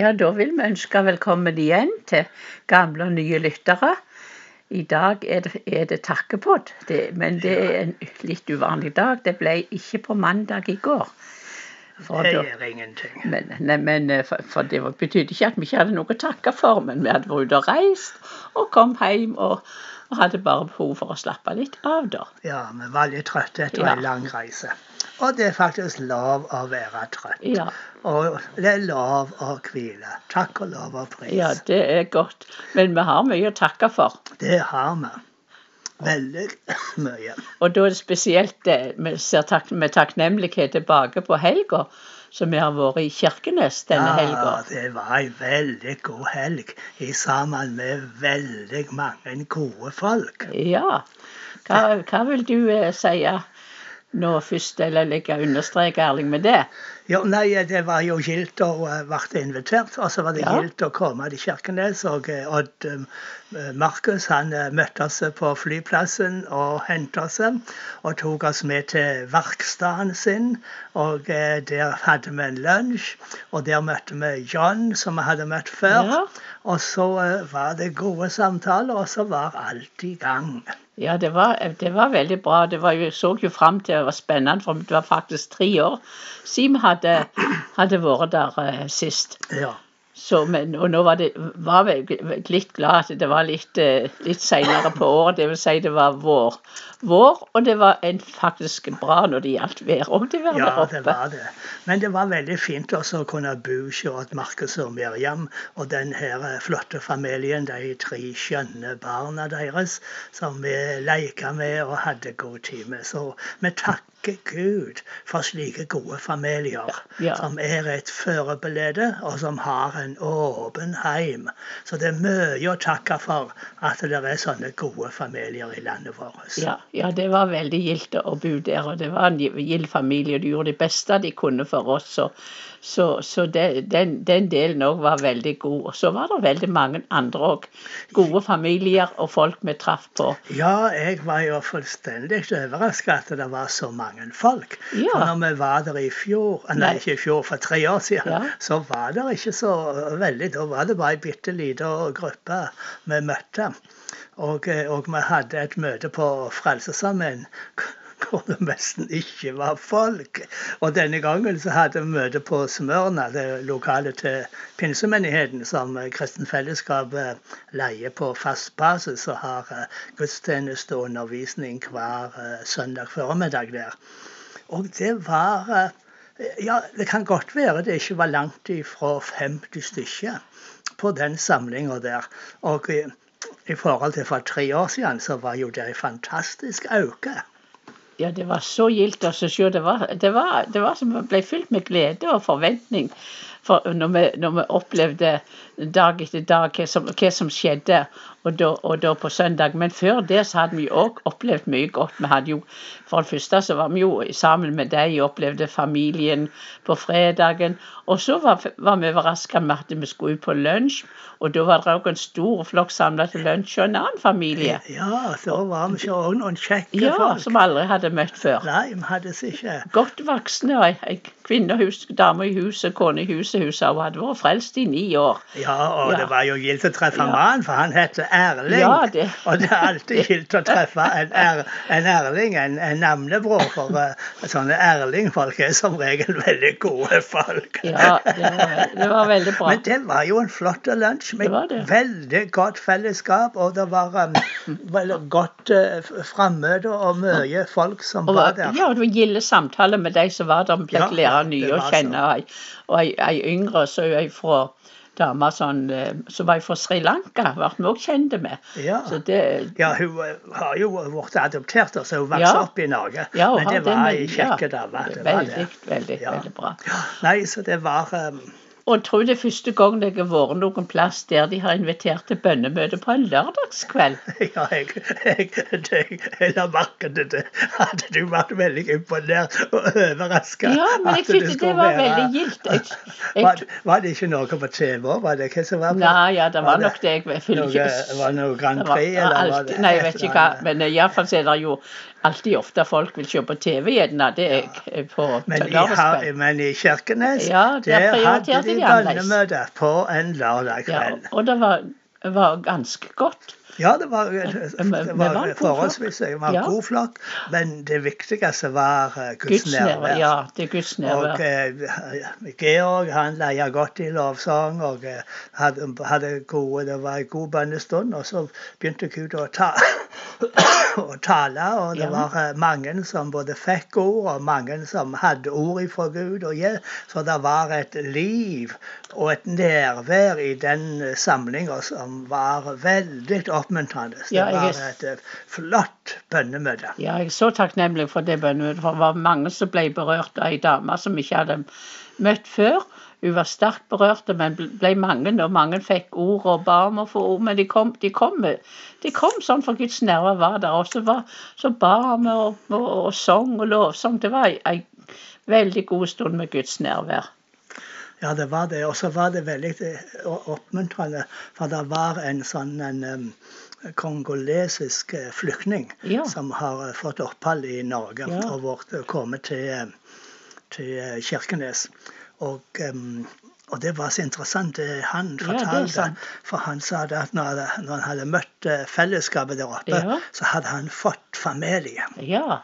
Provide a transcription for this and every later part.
Ja, da vil vi ønske velkommen igjen til gamle og nye lyttere. I dag er det, er det takkepod, det, men det er en litt uvanlig dag. Det ble ikke på mandag i går. For det gjør ingenting. Men, nei, men eh, for, for, det betydde ikke at vi ikke hadde noe å takke for, men vi hadde vært ute og reist og kom hjem og, og hadde bare behov for å slappe litt av, da. Ja, vi var litt trøtte etter ja. en lang reise. Og det er faktisk lov å være trøtt. Ja. Og det er lov å hvile. Takk og lov og pris. Ja, det er godt. Men vi har mye å takke for. Det har vi. Veldig mye. Og da er det spesielt det vi ser tak med takknemlighet tilbake på helga som vi har vært i Kirkenes denne helga. Ja, det var ei veldig god helg i sammen med veldig mange gode folk. Ja. Hva, hva vil du eh, si? Nå først, eller legge understreke Erling med det? Jo, nei, det var jo gildt å bli invitert. Og så var det ja. gildt å komme til Kirkenes. Og eh, Odd um, Markus han eh, møtte oss på flyplassen og hentet oss. Og tok oss med til verkstedet sin. Og der hadde vi en lunsj. Og der møtte vi John, som vi hadde møtt før. Ja. Og så var det gode samtaler, og så var alt i gang. Ja, det var, det var veldig bra. Det var, jeg så jo fram til det var spennende, for det var faktisk tre år siden vi hadde, hadde vært der uh, sist. Ja. Så, men, og nå var, det, var jeg litt glad at det var litt, eh, litt senere på året. Det vil si det var vår. vår og det var en faktisk bra når det gjaldt vær òg. Ja, det var det. Men det var veldig fint også å kunne bo hos Markus og Miriam og den her eh, flotte familien, de tre skjønne barna deres, som vi leka med og hadde god tid med. Så vi takker Gud for slike gode familier ja, som er et forbilde, og som har en åpen heim. Så det er mye å takke for at det er sånne gode familier i landet vårt. Ja, ja det var veldig gildt å bo der, og det var en gild familie. og De gjorde det beste de kunne for oss. Så, så, så det, den, den, delen òg var veldig god. Og så var det veldig mange andre òg. Gode familier og folk vi traff på. Ja, jeg var jo fullstendig overrasket at det var så mange folk. Ja. For når vi var der i fjor, nei, nei. ikke i fjor, for tre år siden, ja. så var det ikke så veldig. Da var det bare ei bitte lita gruppe vi møtte. Og, og, vi hadde et møte på Frelsesarmeen hvor det nesten ikke var folk. Og denne gangen så hadde vi møte på Smørna, det lokale til pinsemenigheten, som Kristen Fellesskap leier på fast basis og har eh, gudstjeneste og undervisning hver eh, søndag formiddag der. Og det var eh, Ja, det kan godt være det ikke var langt ifra 50 stykker på den samlinga der. Og i forhold til for tre år siden, så var jo det en fantastisk økning. Ja, det var så gildt å se. Det var, det, var, det var som ble fylt med glede og forventning. For når vi, når vi opplevde dag etter dag hva som, hva som skjedde, og da, og da, på søndag. Men før det så hadde vi òg opplevd mye godt. Vi hadde jo, For det første så var vi jo sammen med deg og opplevde familien på fredagen. Og så var, var vi overraska med at vi skulle ut på lunsj, og da var det òg en stor flokk samla til lunsj og en annen familie. Ja, så var vi òg noen kjekke ja, folk. Som aldri hadde møtt før. Nei, vi hadde ikke. Godt voksne. Ei kvinne, dame i huset, kone i huset. Hun hadde vært frelst i ni år. Ja, og ja. det var jo gildt å treffe ja. mannen, for han het Erling. Ja, det. Og det er alltid gildt å treffe en, er, en Erling, en, en navnebror. For uh, sånne Erling-folk er som regel veldig gode folk. Ja, det var, det var, veldig bra. Men det var jo en flott lunsj med det det. veldig godt fellesskap. Og det var um, godt uh, frammøte og mye folk som og, var der. Ja, og det var gilde samtaler med de som var der. Vi fikk lære nye å kjenne. Og ei, ei yngre så er jeg fra dame sånn, eh, som var fra Sri Lanka, ble vi òg kjent med. Ja. Det, ja. hun eh, har jo blitt adoptert, så hun vokste ja. opp i Norge. Ja, men det var ei kjekke dame. Veldig, veldig, veldig bra. Nei, så det var um, og jeg tror det er første gang jeg har vært noen plass der de har invitert til bønnemøte på en lørdagskveld. Ja, jeg, jeg, jeg, jeg la merke til det. Hadde du vært veldig imponert og overraska? Ja, men jeg syntes det, det var være... veldig gildt. Var, var, det ikke noe på TV? Var det hva som var på? Nei, ja, det var, var nok det. Jeg følger ikke Var det noe Grand Prix? Var, eller var det Nei, jeg vet ikke hva. Men iallfall er det jo alltid ofte folk vil se på TV gjerne. Det er på men i, men i Kirkenes, ja, der, der hadde de bønnemøte på en lørdag kveld. Ja, og det var, var ganske godt. Ja, det var, det var forholdsvis det var ja. god flokk. Men det viktigste var uh, Guds, nærvær. Ja, det er Guds nærvær. Og eh, Georg han leia godt i lovsang og hadde, hadde, gode, det var en god bønnestund. Og så begynte Gud å ta å tale, og det ja. var mange som både fikk ord, og mange som hadde ord fra Gud. Så det var et liv og et nærvær i den samlinga som var veldig oppmuntrende. Det ja, var et eh, flott bønnemøte. Ja, jeg er så takknemlig for det bønnemøtet. For det var mange som ble berørt av ei dame som ikke hadde møtt før. Hun var sterkt berørt, men ble mange, og mange fikk ord og ba om å få ord. Men de kom, de kom, de kom sånn for Guds nerver var der. Og så, var, så ba vi og, og, og, sang og lovsang. Det var ei veldig god stund med Guds nærvær. Ja, det var det. Og så var det veldig eh, oppmuntrende, for det var en sånn en, um, kongolesisk eh, flyktning ja. som har eh, fått opphold i Norge ja. og vært, kommet til, til Kirkenes. Og, um, og, det var så interessant det han fortalte. Ja, for han sa det at når, han hadde møtt fellesskapet der oppe, så hadde han fått familie. Ja.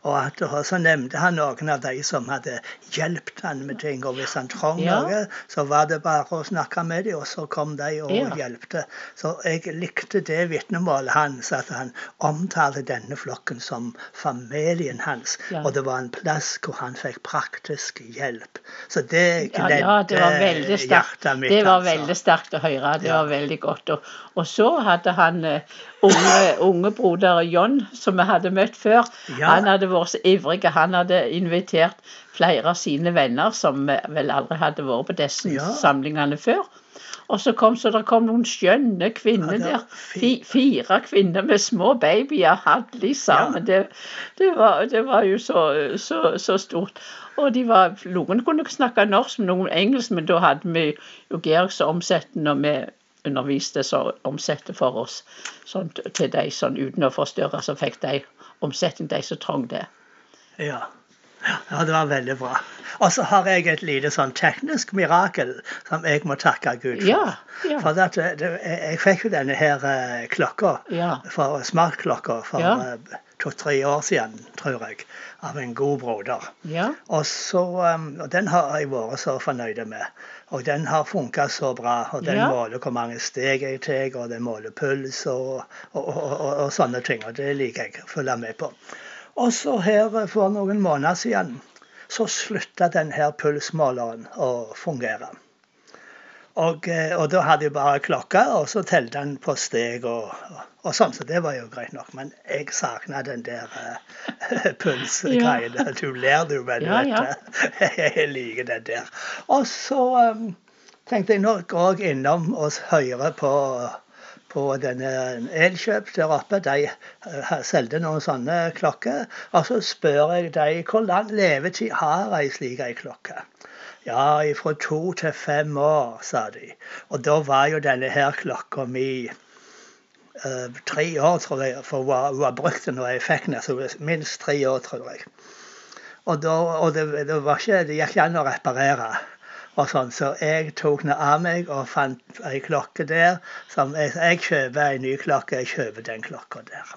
Og, at, og så nevnte han noen av de som hadde hjulpet han med ting. Og hvis han trong ja. noe, så var det bare å snakke med dem, og så kom de og ja. hjelpte. Så jeg likte det vitnemålet hans, at han omtalte denne flokken som familien hans. Ja. Og det var en plass hvor han fikk praktisk hjelp. Så det gledde ja, ja, hjertet mitt. Det var altså. veldig sterkt å høre. Det var veldig godt. Og, og så hadde han uh, unge, unge broder John, som vi hadde møtt før, han hadde vært så ivrig. Han hadde invitert flere av sine venner, som vel aldri hadde vært på disse ja. samlingene før. Og så kom så det kom noen skjønne kvinner ja, der. Fire kvinner med små babyer, hadde sammen. Det, det, var, det, var, jo så, så, så, stort. Og de var, Noen kunne snakke norsk, noen engelsk, men da hadde vi jo Georg som omsettende, når vi underviste så omsette for oss sånn, til de sånn uten å forstyrre, så fikk de omsetning, de som trong det. Ja. ja, det var veldig bra. Og så har jeg et lite sånn teknisk mirakel som jeg må takke Gud for. Ja, ja. For det, det, jeg fikk jo denne her uh, klokka, ja. for, smartklokka, for uh, to-tre år siden, tror jeg, av en god broder. Ja. Og, så, um, og den har jeg vært så fornøyd med. Og den har funka så bra. Og den ja. måler hvor mange steg jeg tar, og den måler puls og, og, og, og, sånne ting. Og det liker jeg å følge med på. Og så her for noen måneder siden så slutta denne pulsmåleren å fungere. Og, eh, og, da hadde jeg bare klokka, og så telte han på steg og, og, sånn. Så det var jo greit nok. Men jeg savna den der uh, pulsgreien. Ja. Du ler, du, men ja, ja. jeg liker den der. Og så um, tenkte jeg nå går jeg innom og hører på på denne Elkjøp der oppe. De uh, solgte noen sånne klokker. Og så spør jeg dem hvor lang levetid har ei slik ei klokke. Ja, fra to til fem år, sa de. Og da var jo denne her klokka mi uh, tre år, tror jeg. For hun var brukt den når jeg fikk den. Så minst tre år, tror jeg. Og, da, og det, det, ikke, det, gikk ikke an å reparere. Og sånn, Så jeg tok den av meg og fant ei klokke der. Som jeg, jeg kjøper ei ny klokke, jeg kjøper den klokka der.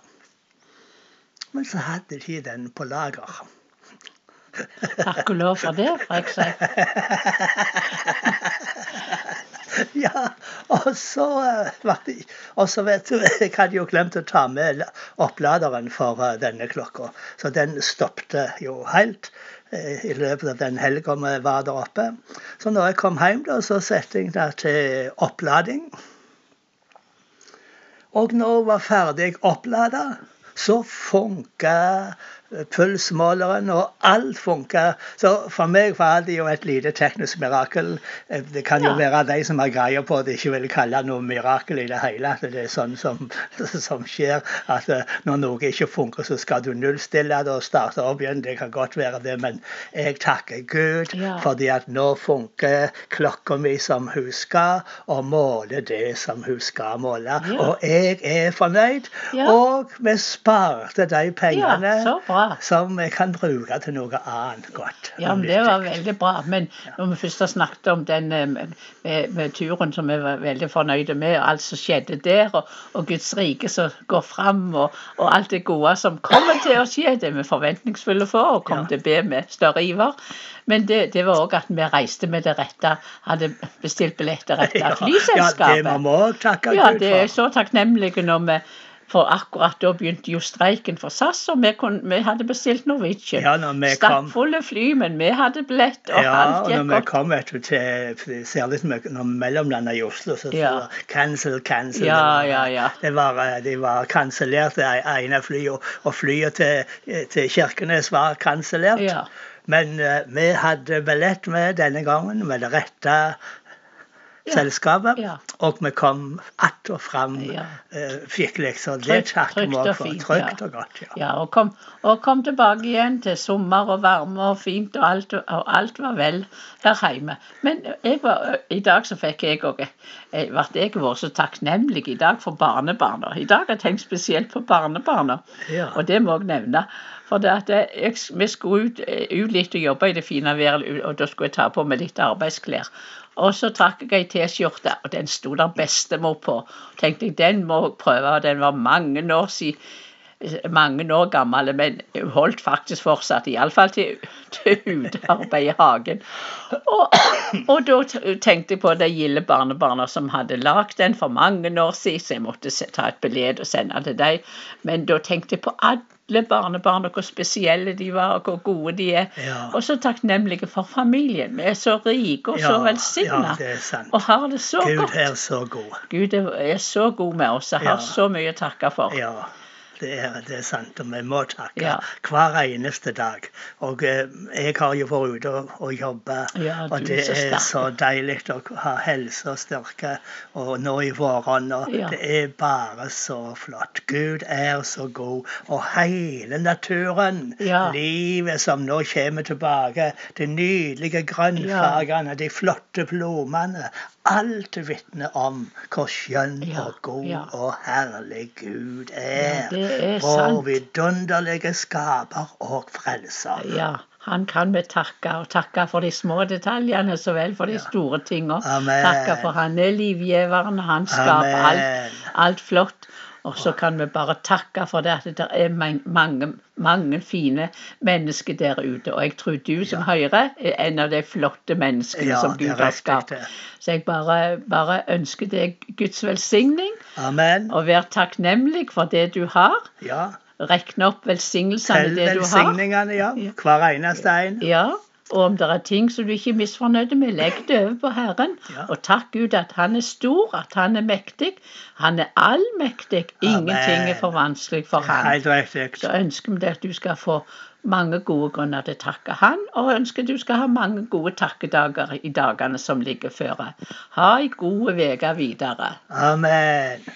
Men så hadde de den på lager. Takk og lov for det, får jeg si. Ja, og så, eh, og så vet du, jeg hadde jo glemt å ta med oppladeren for eh, denne klokka. Så den stoppte jo helt eh, i løpet av den helga vi var der oppe. Så når jeg kom hjem, da, så satte jeg den til opplading. Og når jeg var ferdig opplada, så funka pulsmåleren, og alt funka. Så for meg var det jo et lite teknisk mirakel. Det kan jo ja. være de som har greie på det, ikke vil kalle det noe mirakel i det hele. At det er sånn som, som skjer. At når noe ikke funker, så skal du nullstille det og starte opp igjen. Det kan godt være det, men jeg takker Gud ja. fordi at nå funker klokka mi som hun skal, og måler det som hun skal måle. Ja. Og jeg er fornøyd. Og vi sparte de pengene som vi kan bruke til noe annet godt. Ja, men Det var veldig bra. Men når vi først har snakket om den eh, med, med turen som vi var veldig fornøyde med, og alt som skjedde der, og, og Guds rike som går fram, og, og, alt det gode som kommer til å skje, det er vi forventningsfulle for og kommer til å be med større iver. Men det, det var òg at vi reiste med det rette, hadde bestilt billetter rette flyselskapet. Ja, det må vi òg takke Gud for. Ja, det er så takknemlige når vi for akkurat da begynte jo streiken for SAS, og vi, kunne, vi hadde bestilt Norwegian. Ja, Stappfulle fly, men vi hadde billett, og ja, alt gikk godt. Ja, og når vi kom vet du, til særlig når vi mellomlanda i Oslo, så ja. var cancel, cancel. Ja, ja, ja. Det var, eh, de var kansellert, det ene flyet, og flyet til, til Kirkenes var kansellert. Ja. Men uh, vi hadde billett med denne gangen, med det rette selskapet. Og vi kom att og fram ja. uh, skikkelig. Så det takker vi for. Trygt og godt. Ja, ja og, kom, og, kom, tilbake igjen til sommer og varme og fint, og alt, og alt var vel her hjemme. Men var, i dag så fikk jeg òg ble jeg vært så takknemlig i dag for barnebarna. I dag har jeg tenkt spesielt på barnebarna, og det må jeg nevne. For at jeg, vi skulle ut, ut litt og jobbe i det fine været, og da skulle jeg ta på meg litt arbeidsklær. Og så trakk jeg ei T-skjorte, og den sto der bestemor på. Tenkte jeg, Den må jeg prøve. og Den var mange år siden mange år gammel, men holdt faktisk fortsatt, iallfall til, til utearbeid i hagen. Og, og, da tenkte jeg på de gilde barnebarna som hadde lagd den for mange år siden, så jeg måtte ta et bilde og sende til dem. Men da tenkte jeg på alle alle barnebarn, og hvor spesielle de var, og hvor gode de er. Ja. Og så takknemlige for familien. Vi er så rike og så velsigna. Ja, og har det så Gud godt. Gud er så god. Gud er så god med oss. Jeg har ja. så mye å takke for. Det er, det er sant. Og vi må takke ja. hver eneste dag. Og eh, jeg har jo vært ute og, og jobba, ja, og det er, er så deilig å ha helse og styrke. Og nå i våren, og ja. det er bare så flott. Gud er så god. Og hele naturen, livet som nå kommer tilbake, de nydelige grønnfargene, de flotte blomstene. Alt vitner om hvor skjønn og god og herlig Gud er. Er Vår vidunderlige skaper og frelser. Ja, han kan vi takke, og takke for de små detaljene så vel for de store tingene. Takke for han er livgiveren, han skaper alt, alt flott. Og så kan vi bare takke for det at det er mange, mange fine mennesker der ute. Og jeg tror du som hører er en av de flotte menneskene ja, som Gud har skapt. Så jeg bare, bare, ønsker deg Guds velsigning. Amen. Og vær takknemlig for det du har. Ja. Rekne opp velsignelsene det du har. Velsigningene, ja. Hver eneste en. Ja. Og om det er ting som du ikke er misfornøyd med, legg det over på Herren. Ja. Og takk Gud at Han er stor, at Han er mektig. Han er allmektig. Ingenting er for vanskelig for Han. Så ønsker vi at du skal få mange gode grunner til å takke Han, og ønsker du skal ha mange gode takkedager i dagene som ligger føre. Ha ei god uke videre. Amen.